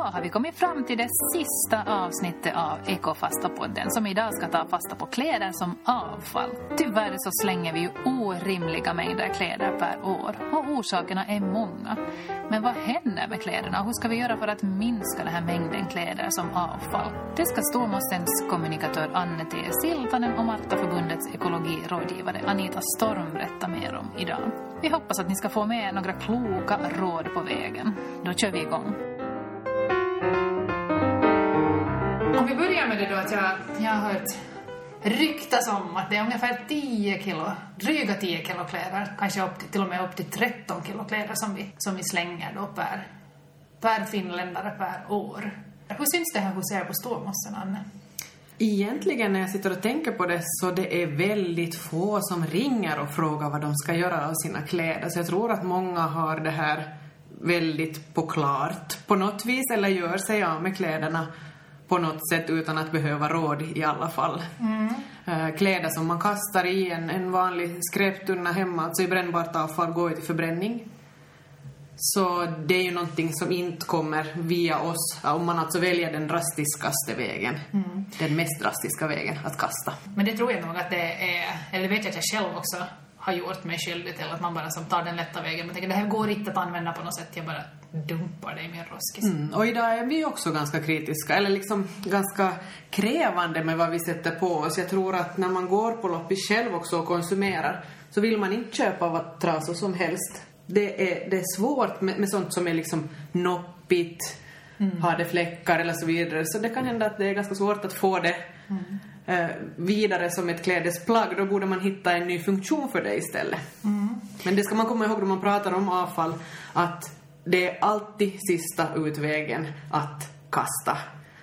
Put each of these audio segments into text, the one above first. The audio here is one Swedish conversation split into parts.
då har vi kommit fram till det sista avsnittet av Ekofasta-podden som idag ska ta fasta på kläder som avfall. Tyvärr så slänger vi ju orimliga mängder kläder per år och orsakerna är många. Men vad händer med kläderna och hur ska vi göra för att minska den här mängden kläder som avfall? Det ska Stormossens kommunikatör Anne T. Siltanen och Martaförbundets ekologirådgivare Anita Storm berätta mer om idag. Vi hoppas att ni ska få med några kloka råd på vägen. Då kör vi igång. Om vi börjar med det då att jag, jag har hört ryktas om att det är ungefär 10 kilo, dryga 10 kilo kläder, kanske upp till, till och med upp till 13 kilo kläder som vi, som vi slänger då per, per finländare per år. Hur syns det här hos er på Stormossen, Anne? Egentligen när jag sitter och tänker på det så det är väldigt få som ringer och frågar vad de ska göra av sina kläder. Så jag tror att många har det här väldigt på klart på något vis eller gör sig av med kläderna på något sätt utan att behöva råd i alla fall. Mm. Kläder som man kastar i en, en vanlig skräptunna hemma, alltså i brännbart avfall, går ju till förbränning. Så det är ju någonting som inte kommer via oss, om man alltså väljer den drastiskaste vägen. Mm. Den mest drastiska vägen att kasta. Men det tror jag nog att det är, eller det vet jag att jag själv också har gjort mig skyldig till, att man bara som tar den lätta vägen. Man tänker det här går inte att använda på något sätt, jag bara dumpar det i min roskis. Mm. Och idag är vi också ganska kritiska, eller liksom ganska krävande med vad vi sätter på oss. Jag tror att när man går på loppis själv också och konsumerar så vill man inte köpa vad trasor som helst det är, det är svårt med, med sånt som är liksom noppigt, mm. har det fläckar eller så vidare. Så det kan hända att det är ganska svårt att få det mm. Eh, vidare som ett klädesplagg. Då borde man hitta en ny funktion för det istället. Mm. Men det ska man komma ihåg när man pratar om avfall, att det är alltid sista utvägen att kasta.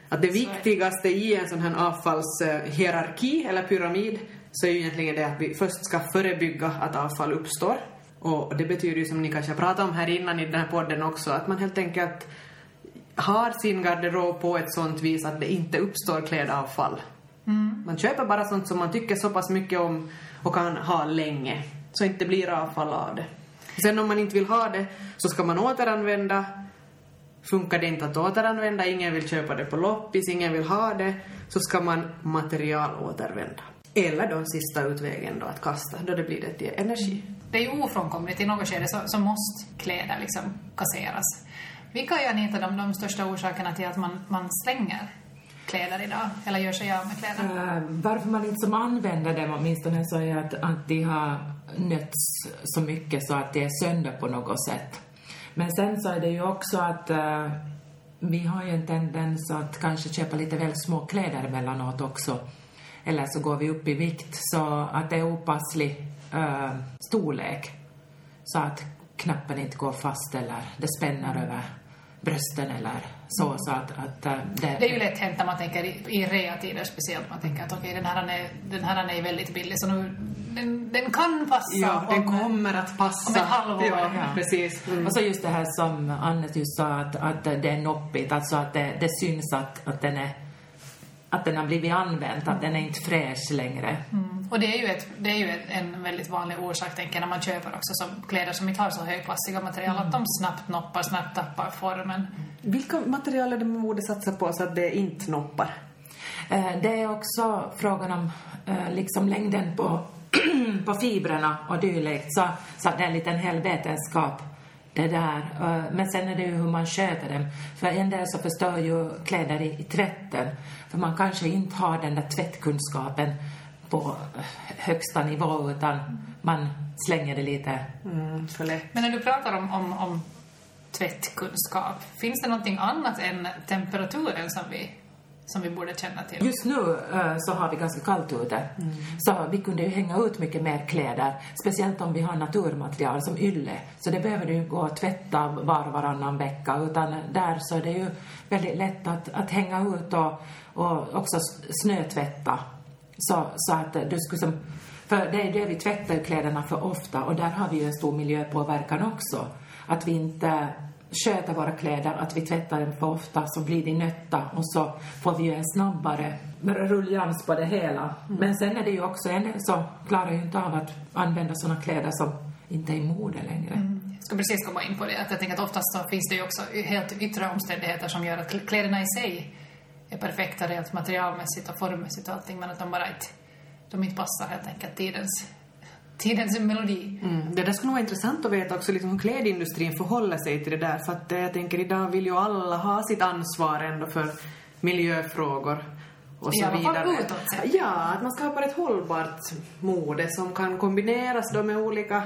Att det viktigaste i en sån här avfallshierarki eller pyramid så är ju egentligen det att vi först ska förebygga att avfall uppstår. Och det betyder ju som ni kanske har pratat om här innan i den här podden också, att man helt enkelt har sin garderob på ett sånt vis att det inte uppstår klädavfall. Mm. Man köper bara sånt som man tycker så pass mycket om och kan ha länge, så inte blir avfall av det. Sen om man inte vill ha det så ska man återanvända. Funkar det inte att återanvända, ingen vill köpa det på loppis, ingen vill ha det, så ska man materialåtervända. Eller då sista utvägen då att kasta, då det blir det till energi det är ju ofrånkomligt i något skede så, så måste kläder liksom kasseras. Vilka är Anita de, de största orsakerna till att man, man slänger kläder idag, eller gör sig av med kläder? Uh, varför man inte som använder dem åtminstone så är att, att de har nötts så mycket så att det är sönder på något sätt. Men sen så är det ju också att uh, vi har ju en tendens att kanske köpa lite väl små kläder emellanåt också. Eller så går vi upp i vikt så att det är opasslig äh, storlek så att knappen inte går fast eller det spänner över brösten eller så. så att, att äh, det, det är ju lätt hänt när man tänker i, i reatider speciellt. Man tänker att okej, okay, den, här är, den här är väldigt billig så nu den, den kan passa. Ja, den kommer att passa. Om ett halvår. Ja, ja. precis. Mm. Och så just det här som Anne just sa att, att det är noppigt, alltså att det, det syns att, att den är att den har blivit använd, att den är inte fräsch längre. Mm. Och det är ju, ett, det är ju ett, en väldigt vanlig orsak, tänker jag, när man köper också som kläder som inte har så högklassiga material, mm. att de snabbt noppar, snabbt tappar formen. Vilka material är det man borde satsa på så att det inte noppar? Eh, det är också frågan om eh, liksom längden på, på fibrerna och dylikt, så, så att det är en liten hel vetenskap det där. Eh, men sen är det ju hur man sköter dem. För en del så förstör ju kläder i, i tvätten. För man kanske inte har den där tvättkunskapen på högsta nivå utan man slänger det lite mm, för lätt. Men när du pratar om, om, om tvättkunskap, finns det någonting annat än temperaturen som vi som vi borde känna till? Just nu uh, så har vi ganska kallt ute. Mm. Så vi kunde ju hänga ut mycket mer kläder. Speciellt om vi har naturmaterial som ylle. Så det behöver du ju gå och tvätta var och varannan vecka. Utan där så är det ju väldigt lätt att, att hänga ut och, och också snötvätta. Så, så att du skulle som... För det är det vi tvättar kläderna för ofta och där har vi ju en stor miljöpåverkan också. Att vi inte sköta våra kläder, att vi tvättar dem för ofta så blir de nötta och så får vi ju en snabbare rullians på det hela. Mm. Men sen är det ju också en som klarar ju inte av att använda såna kläder som inte är i mode längre. Mm. Jag ska precis komma in på det. Att jag tänker att oftast så finns det ju också helt yttre omständigheter som gör att kläderna i sig är perfekta rent materialmässigt och formmässigt och allting, men att de bara inte, de inte passar helt enkelt tidens tidens melodi. Mm. Det där skulle nog vara intressant att veta också liksom hur klädindustrin förhåller sig till det där. För att jag tänker idag vill ju alla ha sitt ansvar ändå för miljöfrågor och så I vidare. utåt sett. Ja, att man skapar ett hållbart mode som kan kombineras då med olika...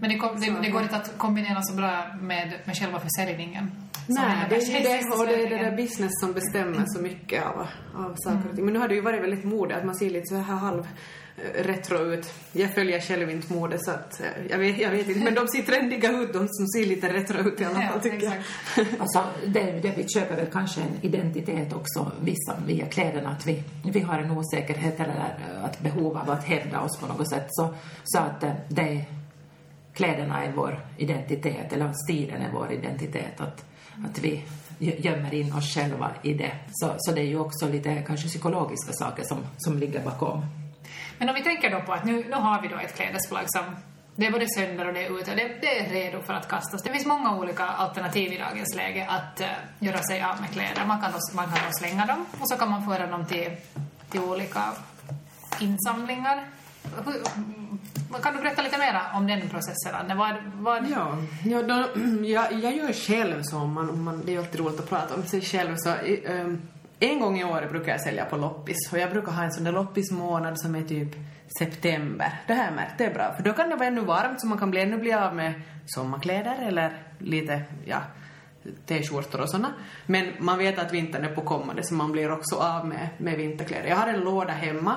Men det, kom, det, det går inte att kombinera så bra med, med själva försäljningen. Nej, det är det, och det är det där business som bestämmer så mycket av, av saker och ting. Men nu har det ju varit väldigt mode att man ser lite så här halv retro ut. Jag följer själv inte mode så att eh, jag vet, jag vet inte. Men de ser trendiga ut, de som ser lite retro ut i alla fall Ja, tycker jag. exakt. Alltså, det, det vi köper väl kanske en identitet också, vissa, via kläderna, att vi, vi har en osäkerhet eller eh, ett behov av att hävda oss på något sätt. Så, så att eh, det, kläderna är vår identitet, eller stilen är vår identitet. Att, att vi gö- gömmer in oss själva i det. Så, så det är ju också lite kanske psykologiska saker som, som ligger bakom. Men om vi tänker då på att nu, nu har vi då ett klädesplagg som det är både sönder och det är ute, det, det är redo för att kastas. Det finns många olika alternativ i dagens läge att uh, göra sig av med kläder. Man kan, då, man kan då slänga dem och så kan man föra dem till, till olika insamlingar. Hur, mm, kan du berätta lite mer om den processen, Anne? Vad, vad, Ja, ja då, jag, jag gör själv så, man, man, det är alltid roligt att prata om sig själv. Så, um en gång i år brukar jag sälja på loppis och jag brukar ha en sån där loppismånad som är typ september. Det här märkte jag är bra. För då kan det vara ännu varmt så man kan bli ännu bli av med sommarkläder eller lite, ja, t-skjortor och såna. Men man vet att vintern är på kommande så man blir också av med, med vinterkläder. Jag har en låda hemma.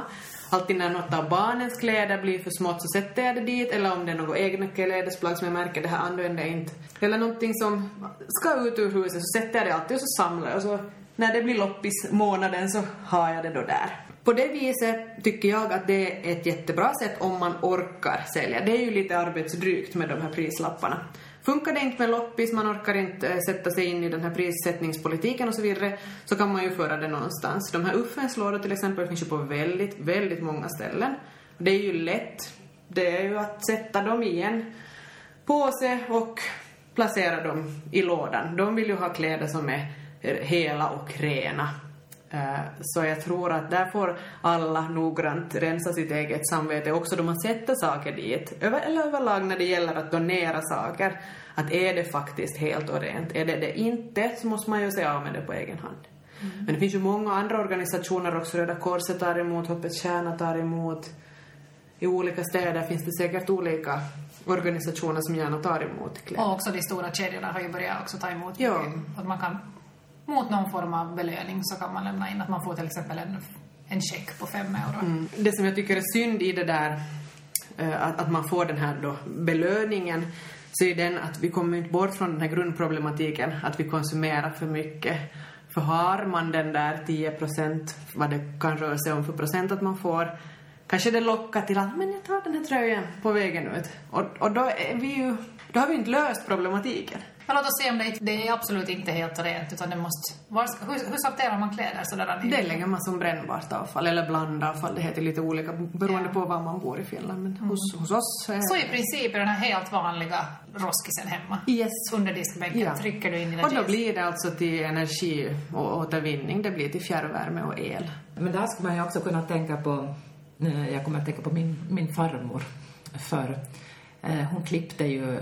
Alltid när något av barnens kläder blir för smått så sätter jag det dit. Eller om det är något egna klädesplagg som jag märker det här använder jag inte. Eller någonting som ska ut ur huset så sätter jag det alltid och så samlar jag. Och så när det blir loppismånaden så har jag det då där. På det viset tycker jag att det är ett jättebra sätt om man orkar sälja. Det är ju lite arbetsdrygt med de här prislapparna. Funkar det inte med loppis, man orkar inte eh, sätta sig in i den här prissättningspolitiken och så vidare, så kan man ju föra det någonstans. De här Uffens lådor till exempel finns ju på väldigt, väldigt många ställen. Det är ju lätt. Det är ju att sätta dem i en påse och placera dem i lådan. De vill ju ha kläder som är hela och rena. Eh, Så jag tror att där får alla noggrant rensa sitt eget samvete också då man sätter saker dit. Över, eller överlag när det gäller att donera saker. Att är det faktiskt helt och rent? Är det det inte så måste man ju se av med det på egen hand. Men det finns ju många andra organisationer också. Röda Korset tar emot, Hoppets Stjärna tar emot. I olika städer finns det säkert olika organisationer som gärna tar emot kläder. Och också de stora kedjorna har ju börjat också ta emot Ja. Att man kan, mot någon form av belöning så kan man lämna in att man får till exempel en, en check på fem euro. Mm. Det som jag tycker är synd i det där, eh, att, att man får den här då belöningen, så är den att vi kommer inte bort från den här grundproblematiken, att vi konsumerar för mycket. För har man den där 10 procent, vad det kan röra sig om för procent att man får, kanske det lockar till att men jag tar den här tröjan på vägen ut. Och, och då är vi ju, då har vi inte löst problematiken. Men låt oss se om det, det är absolut inte helt rent utan det måste... Var, hur, hur sorterar man kläder sådär? Det lägger man som brännbart avfall, eller blandavfall, det heter lite olika beroende på var man bor i Finland. Men hos, hos oss... eh, Så i princip är den här helt vanliga roskisen hemma? Yes. Under diskbänken Ja. trycker du in dina Och då jeans. blir det alltså till energi och återvinning, det blir till fjärrvärme och el. Men där skulle man ju också kunna tänka på, eh, jag kommer att tänka på min, min farmor, för eh, hon klippte ju eh,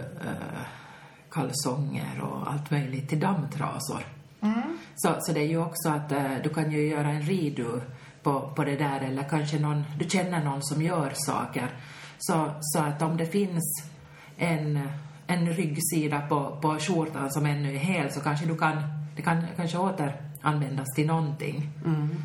kalsonger och allt möjligt till dammtrasor. Så, så det är ju också att eh, du kan ju göra en redo på, på det där eller kanske någon, du känner någon som gör saker. Så, så att om det finns en, en ryggsida på, på skjortan som ännu är hel så kanske du kan, det kan kanske återanvändas till någonting.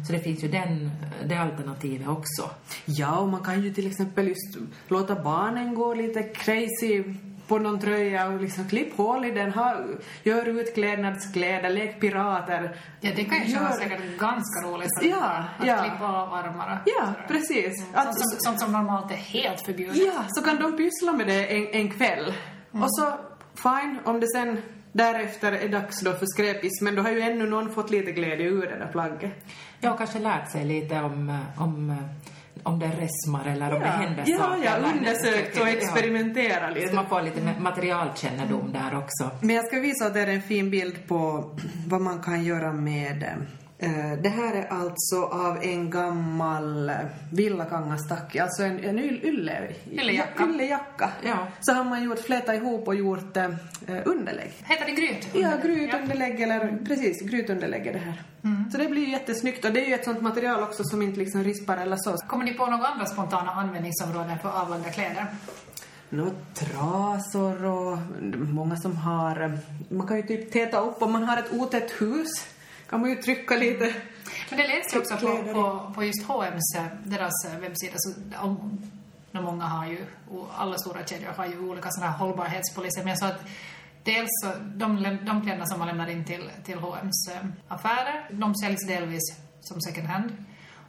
Så det finns ju den, det alternativet också. Ja, och man kan ju till exempel just låta barnen gå lite crazy på någon tröja och liksom klipp hål i den, ha, gör utklädnadskläder, lek pirater. Ja, det kan ju Gör- vara säkert ganska roligt för Ja, att ja. klippa av armar. Ja, precis. Att, Sånt som, sånt som normalt är helt förbjudet. ja, så kan de pyssla med det en, en kväll. Och så, fine, om det sen därefter är dags då för skräpis, men då har ju ännu någon fått lite glädje ur det där plagget. Jag har kanske lärt sig lite om, om, eh, om det resmar eller om det händer ja, saker. ja, undersökt och experimenterat Så lite. man får lite materialkännedom där också. Men jag ska visa er en fin bild på vad man kan göra med eh, det här är alltså av en gammal eh, villakangastacke, alltså en, en yll, ylle, Yllejacka. yllejacka. Ja. Så har man gjort, flätat ihop och gjort eh, underlägg. Heter det gryt? Ja, grytunderlägg eller precis, grytunderlägg är det här. Så det blir ju jättesnyggt och det är ju ett sånt material också som inte liksom rispar eller så. Kommer ni på några andra spontana användningsområden för avlagda kläder? Nå, trasor och många som har... Man kan ju typ täta upp om man har ett otätt hus. Kan man ju trycka lite. Men det läste jag också på, på, på just H&M's, eh, deras eh, webbsida. Så, om, många har ju, och alla stora kedjor har ju olika sådana här hållbarhetspoliser. Men jag sa att dels så, de, de kläderna som man lämnar in till, till H&M's eh, affärer, de säljs delvis som second hand.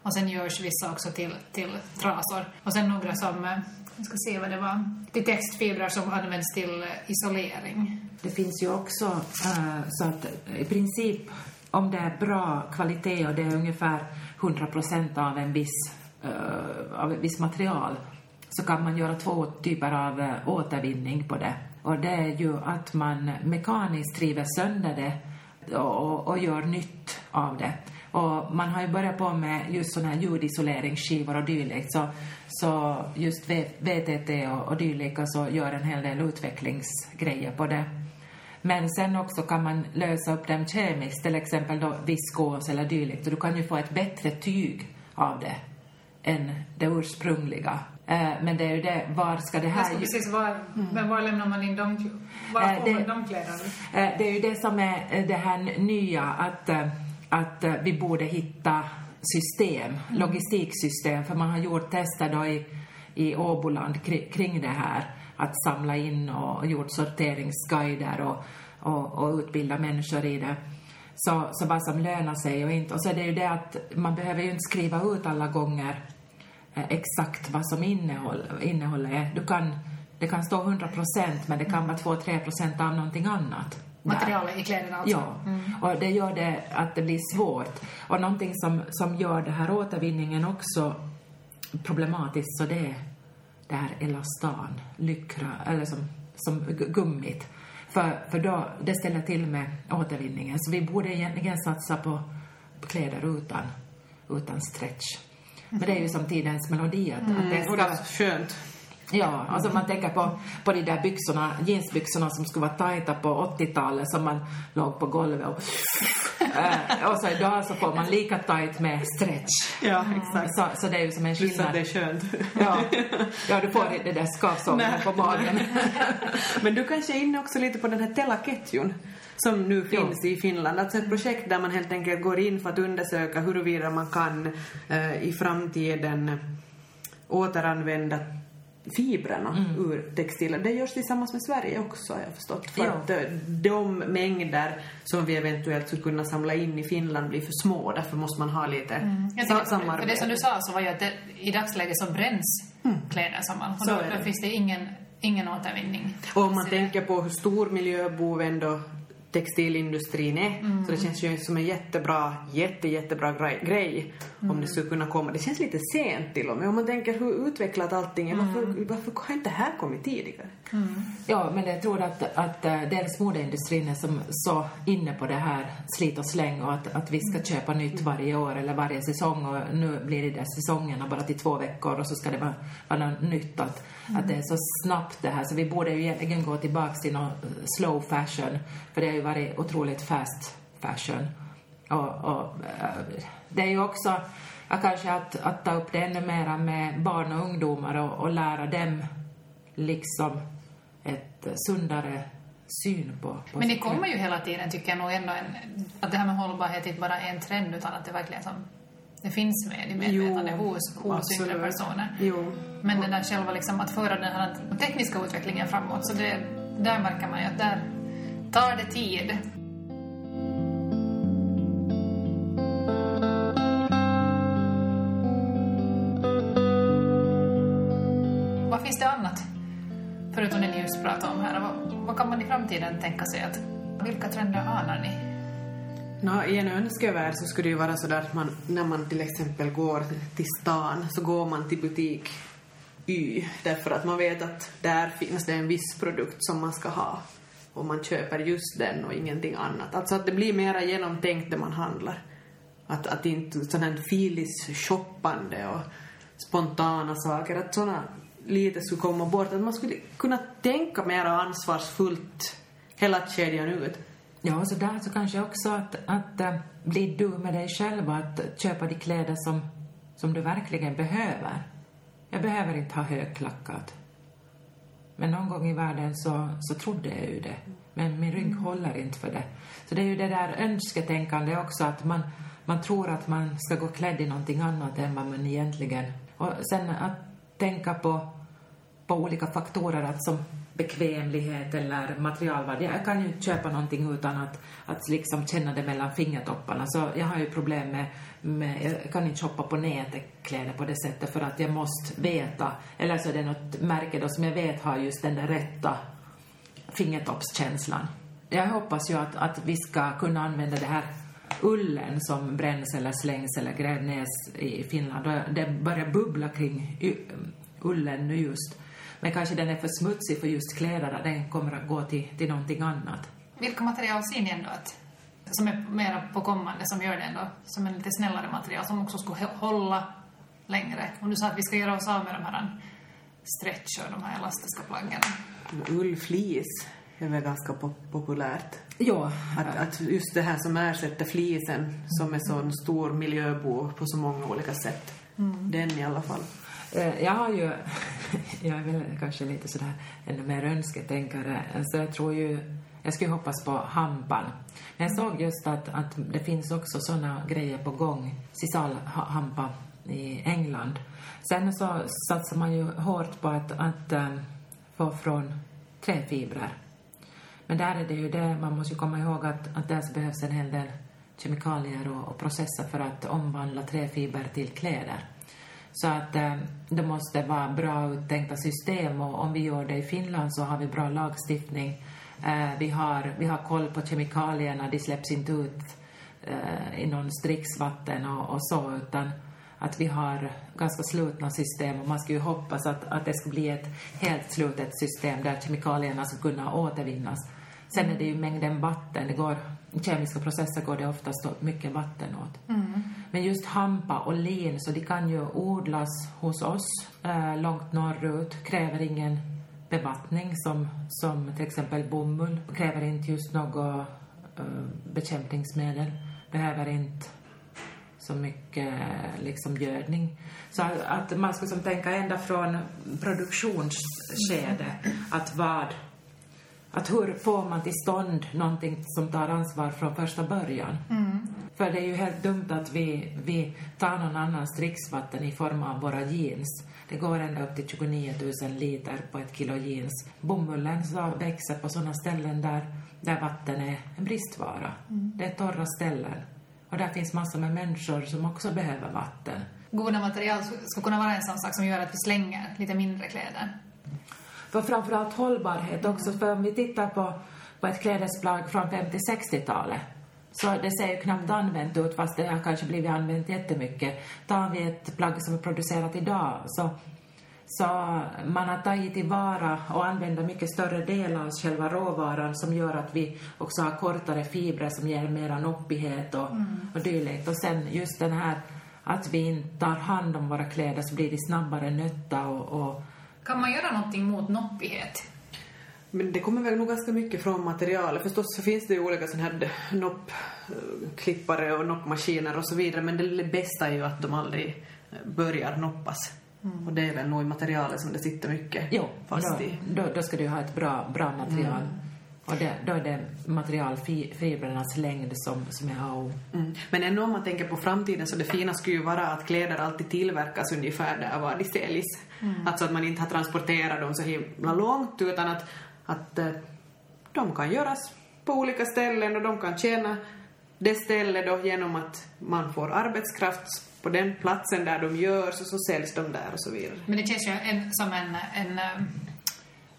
Och sen görs vissa också till, till trasor. Och sen några som, jag ska se vad det var, till textfibrer som används till isolering. Det finns ju också så att i princip om det är bra kvalitet och det är ungefär 100 procent av en viss eh, av ett visst material så kan man göra två typer av uh, återvinning på det. Och det är ju att man mekaniskt river sönder det och, och, och gör nytt av det. Och man har ju börjat på med just sådana här ljudisoleringsskivor och dylikt. Så, så just VTT och, och dylika så gör en hel del utvecklingsgrejer på det. Men sen också kan man lösa upp dem kemiskt, till exempel då viskos eller dylikt. Och du kan ju få ett bättre tyg av det än det ursprungliga. Eh, men det är ju det, var ska det här... ska precis var, men var lämnar man in de, var Eh, får det- man de kläderna? Eh, Det är ju det som är det här nya, att, att vi borde hitta system, logistiksystem, för man har gjort tester då i, i Åboland kri- kring det här, att samla in och gjort sorteringsguider och, och, och utbilda människor i det. Så, så vad som lönar sig och inte. Och så är det ju det att man behöver ju inte skriva ut alla gånger eh, exakt vad som innehåll, innehållet är. Du kan, det kan stå 100 procent, men det kan vara 2-3 procent av någonting annat. Materialet i kläderna alltså? Ja, och det gör det att det blir svårt. Och någonting som, som gör det här återvinningen också problematiskt, så det är det här elastan, lyckra, eller som, som gu- gummit. För, för då, det ställer till med återvinningen. Så vi borde egentligen satsa på, på kläder utan, utan stretch. Men det är ju som tidens melodi, att, att det Och det ska... är skönt. Ja, alltså man tänker på, på de där byxorna, jeansbyxorna som skulle vara tajta på 80-talet som man låg på golvet och... Eh, och så idag så får man lika tajt med stretch. Ja, exakt. Så, så det är ju som en Plus att skillnad. det är skönt. Ja, ja, du får det där skavsången Nej. på magen. Men du kanske är inne också lite på den här Telaketjun som nu finns i Finland. Alltså ett projekt där man helt enkelt går in för att undersöka huruvida man kan eh, i framtiden återanvända fibrerna ur textiler. Det görs tillsammans med Sverige också har jag förstått. För Ja. att eh, de mängder som vi eventuellt skulle kunna samla in i Finland blir för små. Därför måste man ha lite Jag sa- tänkte, för samarbete. det som du sa så var ju att det, i dagsläget så bränns kläder samman. Och Så då, då finns det ingen, ingen återvinning. Och om man Så tänker på hur stor miljöbov ändå textilindustrin är, Mm. så det känns ju som en jättebra, jätte, jättebra grej, grej Mm. om det skulle kunna komma. Det känns lite sent till och med. Om man tänker hur utvecklat allting är, varför, Mm. varför har inte det här kommit tidigare? Ja, men jag tror att, att eh, dels modeindustrin är som så inne på det här slit och släng och att, att vi ska köpa nytt varje år eller varje säsong och nu blir det där säsongerna bara till två veckor och så ska det vara, vara något nytt. Att, att det är så snabbt det här så vi borde ju egentligen gå tillbaks till någon slow fashion för det har ju varit otroligt fast fashion. Och, och eh, det är ju också kanske att, att ta upp det ännu mera med barn och ungdomar och, och lära dem liksom ett eh, sundare syn på, på Men det kommer ju hela tiden, tycker jag nog ändå, en, att det här med hållbarhet inte bara är en trend utan att det verkligen som, det finns med i medvetande Jo, hos, hos yngre personer. Jo. Men den där själva liksom, att föra den här tekniska utvecklingen framåt, så det, där märker man ju att där tar det tid. Vad finns det annat? Förutom det ni just pratade om här. Vad, vad kan man i framtiden tänka sig att... Vilka trender anar ni? No, I en önskevärld så skulle det ju vara så där att man, när man till exempel går till stan så går man till butik Y därför att man vet att där finns det en viss produkt som man ska ha och man köper just den och ingenting annat. Alltså att det blir mera genomtänkt det man handlar. Att, att inte sån här filis-shoppande och spontana saker, att såna lite skulle komma bort. Att man skulle kunna tänka mer ansvarsfullt hela kedjan ut. Ja, så där så kanske också att, att äh, bli du med dig själv att köpa de kläder som, som du verkligen behöver. Jag behöver inte ha högklackat. Men någon gång i världen så, så trodde jag ju det. Men min rygg håller inte för det. Så det är ju det där önsketänkande också, att man, man tror att man ska gå klädd i någonting annat än vad man egentligen... Och sen att tänka på, på olika faktorer, att som bekvämlighet eller materialvärde. Jag kan ju inte köpa någonting utan att, att liksom känna det mellan fingertopparna. Så jag har ju problem med, med jag kan inte shoppa på nätet kläder på det sättet för att jag måste veta, eller så är det något märke då som jag vet har just den där rätta fingertoppskänslan. Jag hoppas ju att, att vi ska kunna använda det här ullen som bränns eller slängs eller grävs i Finland. Det börjar bubbla kring ullen nu just. Men kanske den är för smutsig för just kläderna. Den kommer att gå till, till någonting annat. Vilka material ser ni ändå att, som är mera på kommande, som gör det ändå som en lite snällare material, som också skulle hålla längre? Om du sa att vi ska göra oss av med de här stretch och de här elastiska plaggen. Ullflis är väl ganska populärt. Ja. Att, att just det här som ersätter flisen, som är så en stor miljöbov på så många olika sätt. Mm. Den i alla fall. Eh, jag har ju, jag är väl kanske lite sådär ännu mer önsketänkare, så jag tror ju, jag skulle hoppas på hampan. Men jag såg just att, att det finns också sådana grejer på gång, Sisal hampa i England. Sen så satsar man ju hårt på att, att eh, få från träfibrer. Men där är det ju det, man måste ju komma ihåg att, att där behövs en hel del kemikalier och, och processer för att omvandla träfiber till kläder. Så att eh, det måste vara bra uttänkta system och om vi gör det i Finland så har vi bra lagstiftning. Eh, vi, har, vi har koll på kemikalierna, de släpps inte ut eh, i någon dricksvatten och, och så utan att vi har ganska slutna system och man ska ju hoppas att, att det ska bli ett helt slutet system där kemikalierna ska kunna återvinnas. Sen är det ju mängden vatten, det går, kemiska processer går det oftast mycket vatten åt. Mm. Men just hampa och lin, så de kan ju odlas hos oss eh, långt norrut, kräver ingen bevattning som, som till exempel bomull, kräver inte just något eh, bekämpningsmedel, behöver inte så mycket liksom gödning. Så att man ska som tänka ända från produktionsskede, att vad att hur får man till stånd någonting som tar ansvar från första början? Mm. För det är ju helt dumt att vi, vi tar någon annans dricksvatten i form av våra jeans. Det går ända upp till 29 000 liter på ett kilo jeans. Bomullen så växer på sådana ställen där, där vatten är en bristvara. Mm. Det är torra ställen. Och där finns massor med människor som också behöver vatten. Goda material ska kunna vara en sån sak som gör att vi slänger lite mindre kläder. För framförallt hållbarhet också, för om vi tittar på, på ett klädesplagg från 50-60-talet så det ser ju knappt använt ut fast det har kanske blivit använt jättemycket. Tar vi ett plagg som är producerat idag så, så man har tagit tillvara och använder mycket större delar av själva råvaran som gör att vi också har kortare fibrer som ger mera noppighet och, mm. och dylikt. Och sen just den här att vi inte tar hand om våra kläder så blir de snabbare nötta och, och kan man göra någonting mot noppighet? Men det kommer väl nog ganska mycket från materialet. Förstås så finns det ju olika sådana här noppklippare och noppmaskiner och så vidare men det bästa är ju att de aldrig börjar noppas. Mm. Och det är väl nog i materialet som det sitter mycket jo, fast då, i. Då, då ska du ha ett bra, bra material. Mm. Och det, då är det materialfibrernas längd som, som är A och mm. Men ändå om man tänker på framtiden så det fina skulle ju vara att kläder alltid tillverkas ungefär där var de säljs. Mm. Alltså att man inte har transporterat dem så himla långt utan att, att uh, de kan göras på olika ställen och de kan tjäna det stället då genom att man får arbetskraft på den platsen där de görs och så säljs de där och så vidare. Men det känns ju en, som en, en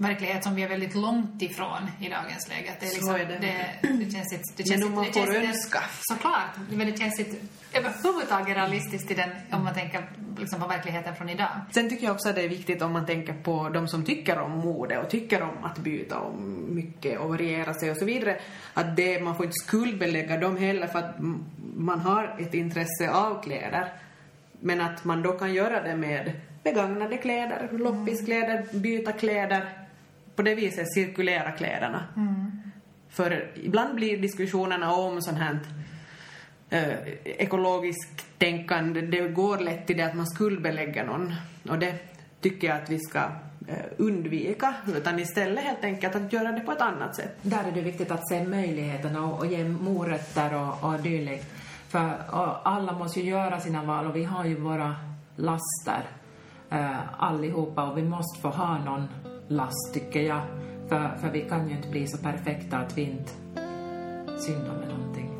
verklighet som vi är väldigt långt ifrån i dagens läge. Att det, är Så liksom, är det. Det, det känns inte... Det Men känns om man det får önska. Såklart, men det känns inte överhuvudtaget realistiskt i den, om man tänker liksom på verkligheten från idag. Sen tycker jag också att det är viktigt om man tänker på de som tycker om mode och tycker om att byta om mycket och variera sig och så vidare. Att det, man får inte skuldbelägga dem heller för att man har ett intresse av kläder. Men att man då kan göra det med begagnade kläder, loppiskläder, byta kläder. På det viset cirkulera kläderna. För ibland blir diskussionerna om sånt här eh, ekologiskt tänkande, det går lätt till det att man skuldbelägger någon. Och det tycker jag att vi ska eh, undvika, utan istället helt enkelt att göra det på ett annat sätt. Där är det viktigt att se möjligheterna och, och ge morötter och, och dylikt. För alla måste ju göra sina val och vi har ju våra laster eh, allihopa och vi måste få ha någon last tycker jag. För, för vi kan ju inte bli så perfekta att vi inte syndar med någonting.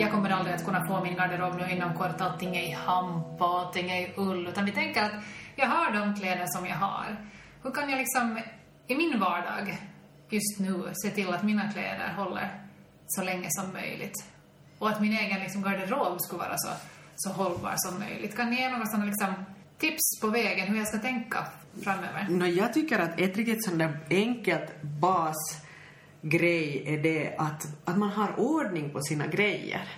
Jag kommer aldrig att kunna få min garderob nu inom kort. Allting är i hampa och allting är i ull. Utan vi tänker att jag har de kläder som jag har. Hur kan jag liksom i min vardag just nu se till att mina kläder håller så länge som möjligt? Och att min egen liksom, garderob skulle vara så, så hållbar som möjligt. Kan ni ge några sådana liksom, tips på vägen hur jag ska tänka framöver? No, jag tycker att ett riktigt sånt där enkelt basgrej är det att, att man har ordning på sina grejer.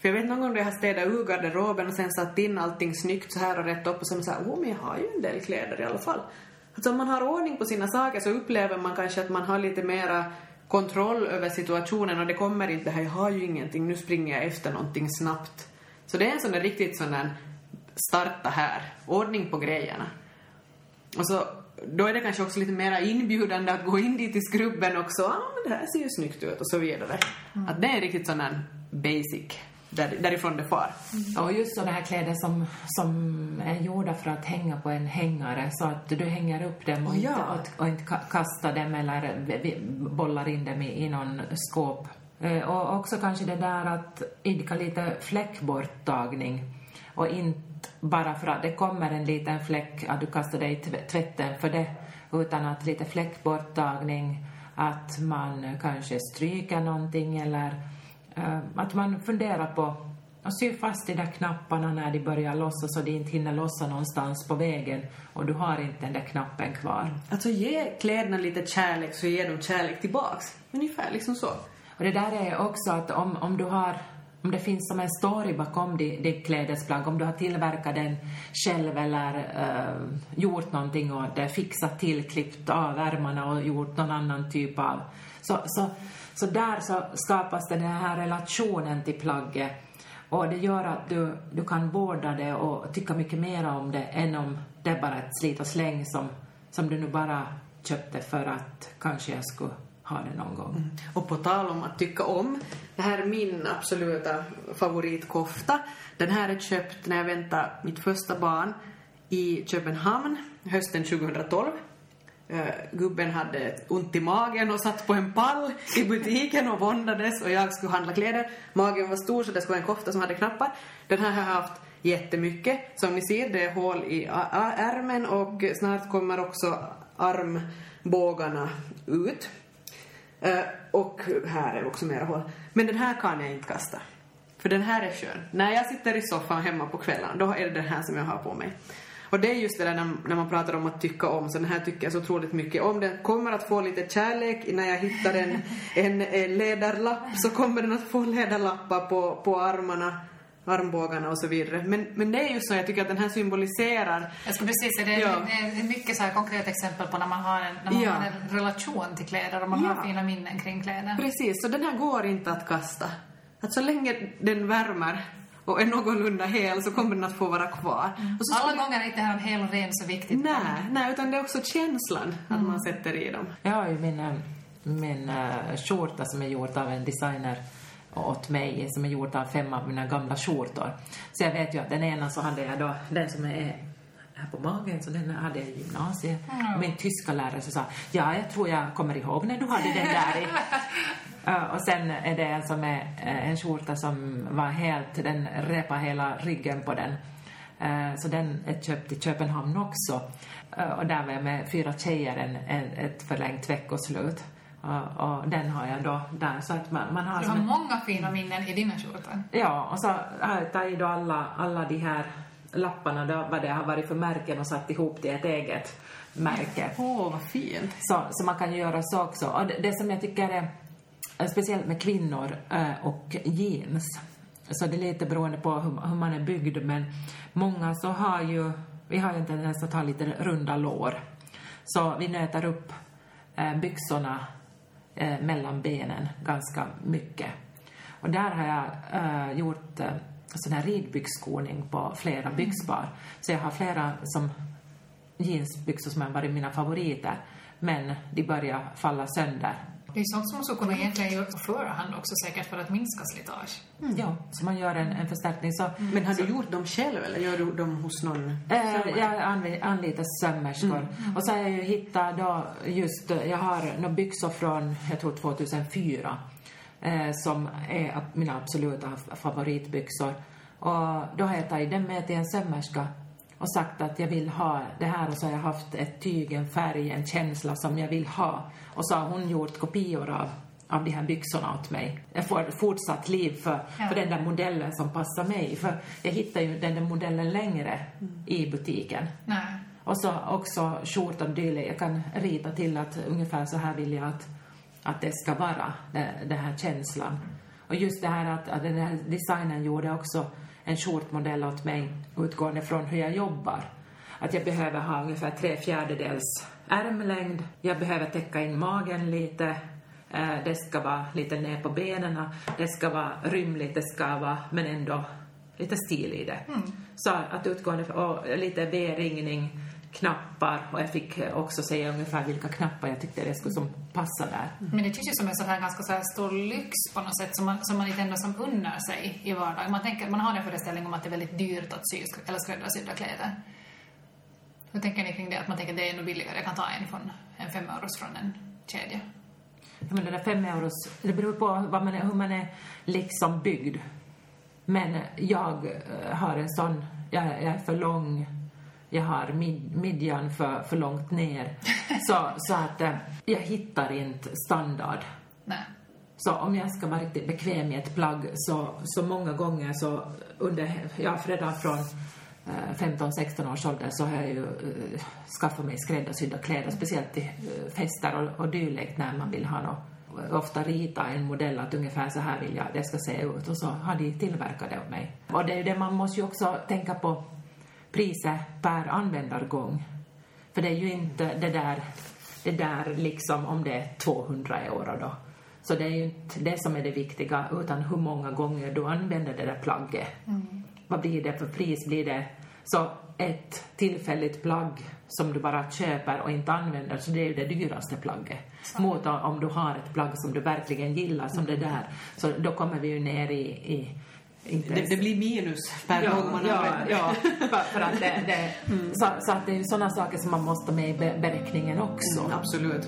För jag vet någon gång då jag har städat ur garderoben och sen satt in allting snyggt så här och rätt upp och sen så här, oh men jag har ju en del kläder i alla fall. Alltså om man har ordning på sina saker så upplever man kanske att man har lite mera kontroll över situationen och det kommer inte det här, jag har ju ingenting, nu springer jag efter någonting snabbt. Så det är en sån där riktigt sån där starta här, ordning på grejerna. Och så, då är det kanske också lite mer inbjudande att gå in dit i skrubben också. Ah, men det här ser ju snyggt ut och så vidare. Att det är riktigt sån här basic, där, därifrån det far. Och just sådana här kläder som, som är gjorda för att hänga på en hängare så att du hänger upp dem och, Oh, ja. inte, och, och inte ka- kastar dem eller bollar in dem i, i någon skåp. Eh, Och också kanske det där att idka lite fläckborttagning och inte bara för att det kommer en liten fläck att du kastar dig i tv- tvätten för det utan att lite fläckborttagning, att man kanske stryker någonting eller att man funderar på att sy fast de där knapparna när de börjar lossa så de inte hinner lossa någonstans på vägen och du har inte den där knappen kvar. Alltså ge kläderna lite kärlek så ger de kärlek tillbaks. Ungefär liksom så. Och det där är också att om, om du har om det finns som en story bakom ditt di klädesplagg, om du har tillverkat den själv eller eh, gjort någonting och det fixat till, klippt av ärmarna och gjort någon annan typ av... Så, så, så där så skapas den här relationen till plagget och det gör att du, du kan vårda det och tycka mycket mer om det än om det är bara ett slit och släng som, som du nu bara köpte för att kanske jag skulle ha det någon gång. Mm. Och på tal om att tycka om, det här är min absoluta favoritkofta. Den här är köpt när jag väntade mitt första barn i Köpenhamn hösten 2012. Uh, gubben hade ont i magen och satt på en pall i butiken och våndades och jag skulle handla kläder. Magen var stor så det skulle vara en kofta som hade knappar. Den här har jag haft jättemycket. Som ni ser, det är hål i ärmen och snart kommer också armbågarna ut. Eh, och här är också mera hål. Men den här kan jag inte kasta. För den här är skön. När jag sitter i soffan hemma på kvällen, då är det den här som jag har på mig. Och det är just det där när, när man pratar om att tycka om, så den här tycker jag så otroligt mycket om. Den kommer att få lite kärlek när jag hittar en, en, en läderlapp, så kommer den att få läderlappar på, på armarna, armbågarna och så vidare. Men, men det är ju så, jag tycker att den här symboliserar Jag skulle precis säga, det är, Ja. det är mycket så här konkreta exempel på när man har en, när man Ja. har en relation till kläder och man Ja. har fina minnen kring kläder. Precis, så den här går inte att kasta. Att så länge den värmer och är någorlunda hel så kommer den att få vara kvar. Och så Alla gånger är inte det här om hel och ren så viktigt. Nej, nej, utan det är också känslan att man sätter i dem. Jag har ju min, eh, min uh, skjorta som är gjord av en designer åt mig, som är gjord av fem av mina gamla skjortor. Så jag vet ju att den ena så hade jag då den som är här på magen, så den hade jag i gymnasiet. Mm. Min tyska lärare sa, ja, jag tror jag kommer ihåg när du hade den där i. Och sen är det en som är uh, en skjorta som var helt, den repade hela ryggen på den. Uh, så den är köpt i Köpenhamn också. och där var jag med fyra tjejer en, en, ett förlängt veckoslut. Och, och, den har jag då där. Så att man, man har du har många fina minnen i dina skjortor. Ja, och så har jag tagit då alla, alla de här lapparna då, vad det har varit för märken och satt ihop till ett eget märke. Åh, oh, vad fint. Så, så man kan göra så också. Och det, det som jag tycker är speciellt med kvinnor äh, och jeans, så det är lite beroende på hur, man är byggd, men många så har ju, vi har ju en tendens att ha lite runda lår. Så vi nöter upp äh, byxorna mellan benen ganska mycket. Och där har jag äh, gjort äh, sån här ridbyxskoning på flera byxpar. Så jag har flera som jeansbyxor som har varit mina favoriter, men de börjar falla sönder det är sånt som man skulle kunna egentligen göra på förhand också säkert för att minska slitage. Mm. Ja, så man gör en, en förstärkning. Så, mm. Men har du gjort dem själv eller gör du dem hos någon äh, Jag anlitar sömmerskor. Mm. mm. Och så har jag ju hittat då just, jag har några byxor från, jag tror 2004, eh, som är mina absoluta favoritbyxor. Och då har jag tagit dem med till en sömmerska och sagt att jag vill ha det här och så har jag haft ett tyg, en färg, en känsla som jag vill ha. Och så har hon gjort kopior av, av de här byxorna åt mig. Jag får fortsatt liv för, ja. för den där modellen som passar mig. För jag hittar ju den där modellen längre mm. i butiken. Nej. Och så också skjortan dylikt. Jag kan rita till att ungefär så här vill jag att, att det ska vara, den här känslan. Och just det här att, att den här designen gjorde också en skjortmodell åt mig utgående från hur jag jobbar. Att jag behöver ha ungefär tre fjärdedels ärmlängd, jag behöver täcka in magen lite, eh, det ska vara lite ner på benen, det ska vara rymligt, det ska vara, men ändå lite stil i det. Mm. Så att utgående och lite V-ringning, knappar och jag fick också säga ungefär vilka knappar jag tyckte det skulle som passa där. Mm. Men det känns ju som en sån här ganska så här stor lyx på något sätt som man, som man inte ändå som unnar sig i vardagen. Man, tänker, man har en föreställning om att det är väldigt dyrt att sy eller skräddarsydda kläder. Hur tänker ni kring det? Att man tänker att det är nog billigare, jag kan ta en från en fem euros från en kedja. Ja, men det där fem euros, det beror på vad man är, hur man är liksom byggd. Men jag eh, har en sån, jag, jag är för lång jag har mid, midjan för, för långt ner. Så, så att eh, jag hittar inte standard. Nej. Så om jag ska vara riktigt bekväm i ett plagg så, så många gånger så under, ja redan från 15-16 eh, års ålder så har jag ju uh, skaffat mig skräddarsydda kläder, speciellt till uh, fester och, och dylikt när man vill ha något ofta rita en modell att ungefär så här vill jag det ska se ut och så har de tillverkat det åt mig. Och det är ju det man måste ju också tänka på priset per användargång. För det är ju inte det där, det där liksom om det är 200 euro då. Så det är ju inte det som är det viktiga, utan hur många gånger du använder det där plagget. Mm. Vad blir det för pris? Blir det så ett tillfälligt plagg som du bara köper och inte använder, så det är ju det dyraste plagget. Så. Mot om du har ett plagg som du verkligen gillar, som mm. det där, så då kommer vi ju ner i, i det, det, blir minus per ja, gång man ja, använder. Ja, för, för att det, det mm. så, så, att det är sådana saker som man måste med i beräkningen också. Mm, absolut.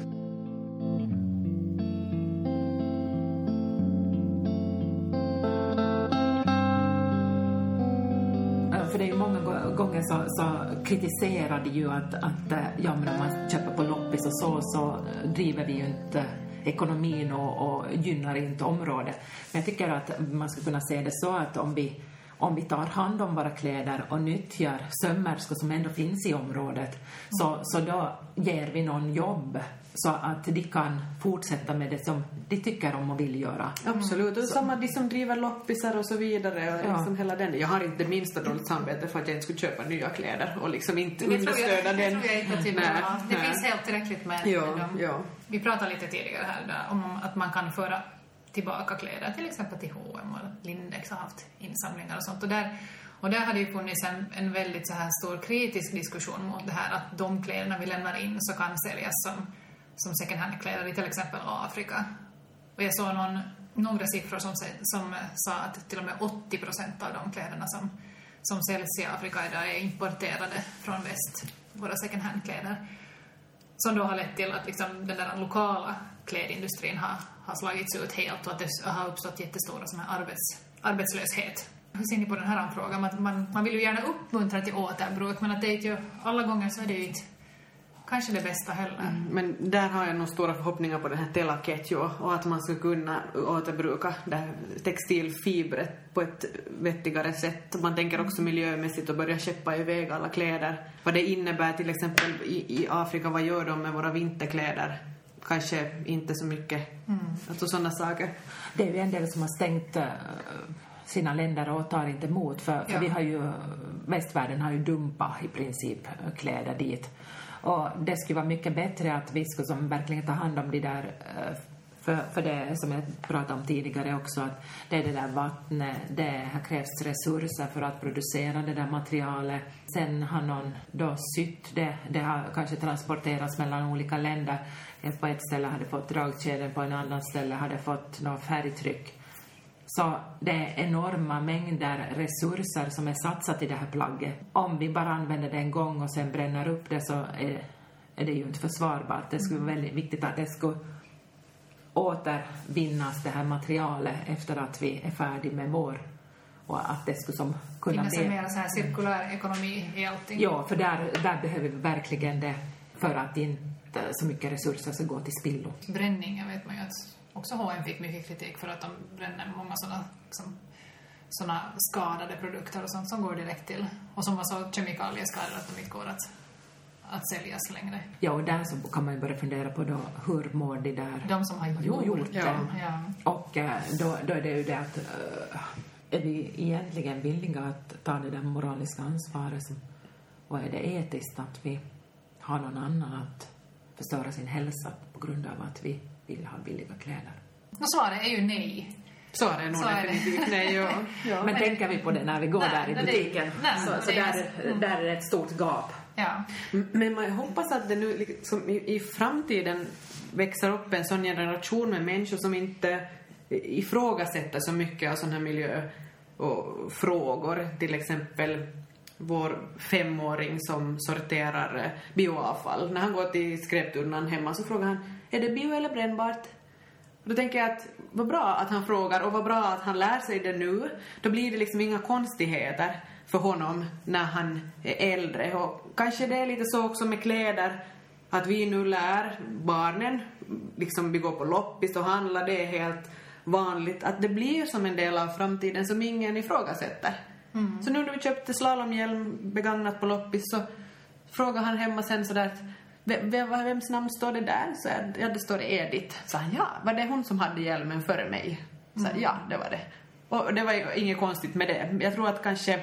För det är ju många gånger så, så kritiserar de ju att, att ja, men om man köper på loppis och så, så driver vi ju inte ekonomin och, och gynnar inte området. Men jag tycker att man skulle kunna se det så att om vi om vi tar hand om våra kläder och nyttjar sömmerskor som ändå finns i området, så, så då ger vi någon jobb så att de kan fortsätta med det som de tycker om och vill göra. Absolut, och så. samma de som driver loppisar och så vidare. Och ja. liksom hela den. Jag har inte det minsta dåligt samvete för att jag inte skulle köpa nya kläder och liksom inte understöda den. Det tror jag inte till nej, Det nej. finns helt tillräckligt med, ja, med dem. Ja. Vi pratade lite tidigare här om att man kan föra tillbaka kläder, till exempel till H&M och Lindex har haft insamlingar och sånt. Och där, och där har det ju funnits en, en väldigt så här stor kritisk diskussion mot det här att de kläderna vi lämnar in så kan säljas som som second hand-kläder i till exempel Afrika. Och jag såg någon, några siffror som, som sa att till och med 80 procent av de kläderna som, som säljs i Afrika idag är importerade från väst, våra second hand-kläder. Som då har lett till att liksom den där lokala klädindustrin har, har slagits ut helt och att det har uppstått jättestora såna här arbets, arbetslöshet. Hur ser ni på den här frågan? Man, man, man vill ju gärna uppmuntra till återbruk men att det är ju, alla gånger så är det ju inte kanske det bästa heller. Mm, men där har jag nog stora förhoppningar på den här Tela Ketjo och att man ska kunna återbruka det textilfibret på ett vettigare sätt. Man tänker också miljömässigt och börja skeppa iväg alla kläder. Vad det innebär till exempel i, i Afrika, vad gör de med våra vinterkläder? Kanske inte så mycket. Mm. Alltså sådana saker. Det är ju en del som har stängt uh sina länder och tar inte emot. För, för ja. vi har ju, västvärlden har ju dumpat i princip kläder dit. Och det skulle vara mycket bättre att vi skulle som verkligen ta hand om de där eh, för, för det som jag pratade om tidigare också, att det är det där vattnet, det krävs resurser för att producera det där materialet. Sen har någon då sytt det, det har kanske transporterats mellan olika länder. På ett ställe hade fått dragkedjor, på en annan ställe hade fått något färgtryck. Så det är enorma mängder resurser som är satsat i det här plagget. Om vi bara använder det en gång och sen bränner upp det så är, är det ju inte försvarbart. Det skulle vara väldigt viktigt att det skulle återvinnas, det här materialet, efter att vi är färdiga med vår och att det skulle som kunna bli... mer så här cirkulär ekonomi i allting. Ja, för där, där behöver vi verkligen det för att inte så mycket resurser ska gå till spillo. Bränningen vet man ju att också H&M fick mycket kritik för att de bränner många sådana liksom, såna skadade produkter och sånt som går direkt till och som var så kemikalieskadade att de inte går att, att säljas längre. Ja, och där så kan man ju börja fundera på då, hur mår de där? De som har gjort, gjort det. Ja. Och äh, då, då är det ju det att äh, är vi egentligen villiga att ta det där moraliska ansvaret som, och är det etiskt att vi har någon annan att förstöra sin hälsa på grund av att vi vill ha billiga kläder? Och svaret är ju nej. Svaret är nog definitivt nej. Ja. ja. Men tänker vi på det när vi går nej, där i butiken, nej, så, så där, mm. där är det ett stort gap. Ja. Men man hoppas att det nu liksom, i, i framtiden växer upp en sån generation med människor som inte ifrågasätter så mycket av sådana här miljö och frågor. Till exempel vår femåring som sorterar bioavfall. När han går till skräptunnan hemma så frågar han är det bio eller brännbart? Då tänker jag att vad bra att han frågar och vad bra att han lär sig det nu. Då blir det liksom inga konstigheter för honom när han är äldre. Och kanske det är lite så också med kläder att vi nu lär barnen, liksom vi går på loppis och handlar, det är helt vanligt, att det blir som en del av framtiden som ingen ifrågasätter. Mm. Så nu när vi köpte slalomhjälm begagnat på loppis så frågar han hemma sen sådär att vem, vems namn står det där? Så jag, ja, det står Edith. Så han, ja, var det hon som hade hjälmen före mig? Så mm. ja, det var det. Och det var inget konstigt med det. Jag tror att kanske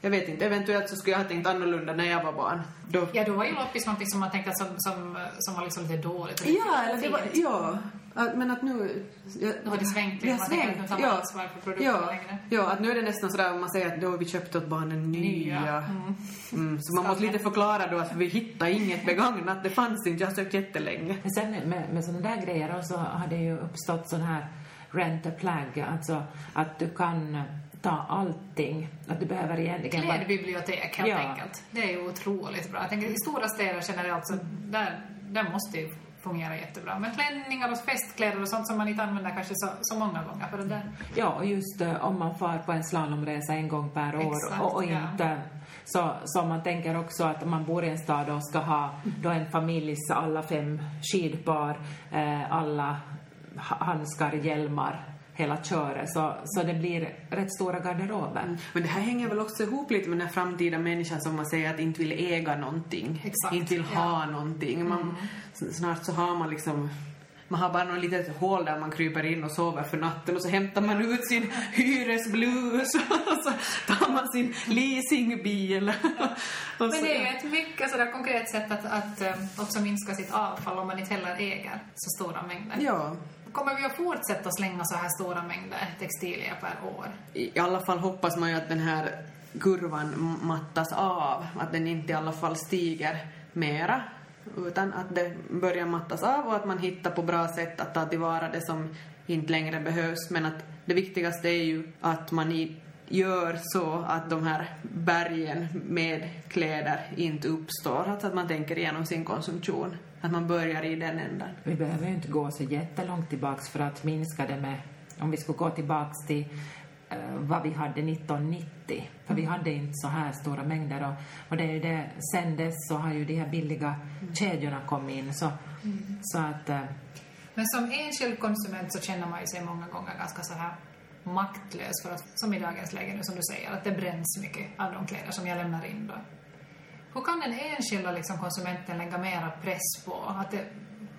jag vet inte, eventuellt så skulle jag ha tänkt annorlunda när jag var barn. Då... Ja, då var ju loppis någonting som man tänkte som, som, som var liksom lite dåligt. Ja, eller det var, ja. Men att nu... Jag, nu har det svängt. Det har svängt, ja. ansvar för produkterna ja. längre. Ja, att nu är det nästan sådär om man säger att då har vi köpt åt barnen nya. nya. Mm. Mm, så man måste lite förklara då att vi hittar inget begagnat. Det fanns inte, jag har sökt jättelänge. Men sen med, med sådana där grejer så har det ju uppstått sån här rent a plug, alltså att du kan ta allting. Att du behöver egentligen... Klädbibliotek helt ja. enkelt. Det är ju otroligt bra. Jag tänker i stora städer generellt så där, där måste ju fungera jättebra. Men klänningar och festkläder och sånt som man inte använder kanske så, så många gånger på det där. Ja, och just uh, om man far på en slalomresa en gång per år Exakt, och, och inte ja. så, så man tänker också att man bor i en stad och ska ha då en familjs alla fem skidpar, eh, alla handskar, hjälmar hela köret. Så, så det blir rätt stora garderober. Mm. Men det här hänger väl också ihop lite med den framtida människan som man säger att inte vill äga någonting. Exakt. Inte vill ha ja. någonting. Man, mm. Snart så har man liksom man har bara något litet hål där man kryper in och sover för natten och så hämtar man ut sin hyresblus och så tar man sin leasingbil. Men det är ju ett mycket sådär konkret sätt att, att eh, också minska sitt avfall om man inte heller äger så stora mängder. Ja. Kommer vi att fortsätta slänga så här stora mängder textilier per år? I alla fall hoppas man ju att den här kurvan mattas av, att den inte i alla fall stiger mera utan att det börjar mattas av och att man hittar på bra sätt att ta tillvara det som inte längre behövs. Men att det viktigaste är ju att man i gör så att de här bergen med kläder inte uppstår. Alltså att man tänker igenom sin konsumtion. Att man börjar i den ändan. Vi behöver ju inte gå så jättelångt tillbaks för att minska det med, om vi skulle gå tillbaks till eh, vad vi hade 1990. För vi hade inte så här stora mängder och, och det är ju det, sen dess så har ju de här billiga kedjorna kommit in så, så att eh, Men som enskild konsument så känner man ju sig många gånger ganska så här maktlös för att, som i dagens läge nu som du säger, att det bränns mycket av de kläder som jag lämnar in då. Hur kan den enskilda liksom, konsumenten lägga mera press på? Att det,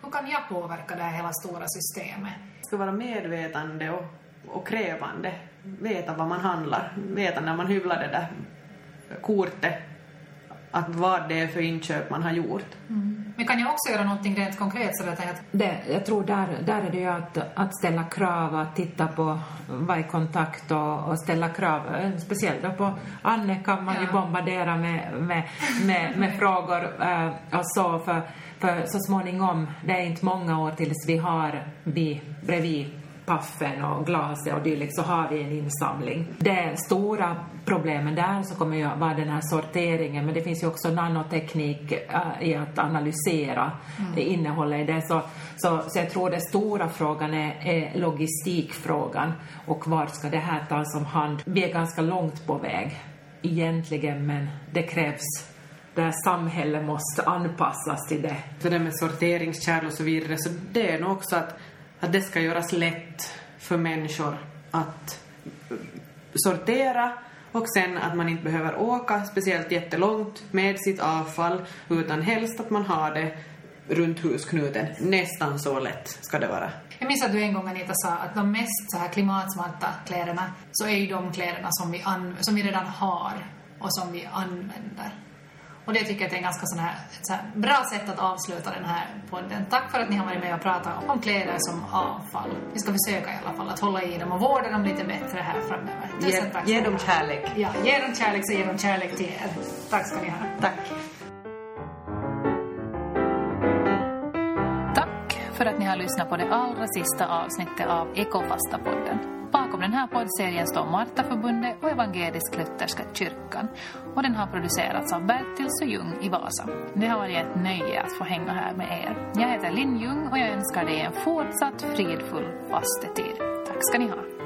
hur kan jag påverka det här hela stora systemet? ska vara medvetande och, och krävande. Veta vad man handlar. Veta när man hyvlar det där kortet att vad det är för inköp man har gjort. Men kan jag också göra någonting rent konkret så att jag att Det, jag tror där, där är det ju att, att ställa krav, att titta på, vara i kontakt och, och ställa krav. Speciellt då på Anne kan man ju Ja. bombardera med, med, med, med frågor eh, och så för, för så småningom, det är inte många år tills vi har vi bredvid paffen och glaset och dylikt så har vi en insamling. Det stora problemen där så kommer ju vara den här sorteringen men det finns ju också nanoteknik eh, i att analysera innehållet i det. Så, så, så jag tror den stora frågan är, är logistikfrågan och var ska det här tas om hand? Vi är ganska långt på väg egentligen men det krävs det här samhället måste anpassas till det. Så det med sorteringskärl och så vidare, så det är nog också att, att det ska göras lätt för människor att sortera och sen att man inte behöver åka speciellt jättelångt med sitt avfall utan helst att man har det runt husknuten. Nästan så lätt ska det vara. Jag minns att du en gång Anita sa att de mest så här klimatsmarta kläderna så är ju de kläderna som vi, som vi redan har och som vi använder. Och det tycker jag är ett ganska sån här, så här bra sätt att avsluta den här podden. Tack för att ni har varit med och pratat om kläder som avfall. Vi ska försöka i alla fall att hålla i dem och vårda dem lite bättre här framöver. Ge, tack. ge dem kärlek. Ja, ge dem kärlek så ger de kärlek till er. Tack ska ni ha. Tack. Tack för att ni har lyssnat på det allra sista avsnittet av Ekofasta-podden. Bakom den här poddserien står Martaförbundet och Evangelisk-Lutherska kyrkan. Och den har producerats av Bertils och Ljung i Vasa. Det har varit ett nöje att få hänga här med er. Jag heter Linn Ljung och jag önskar dig en fortsatt fridfull fastetid. Tack ska ni ha.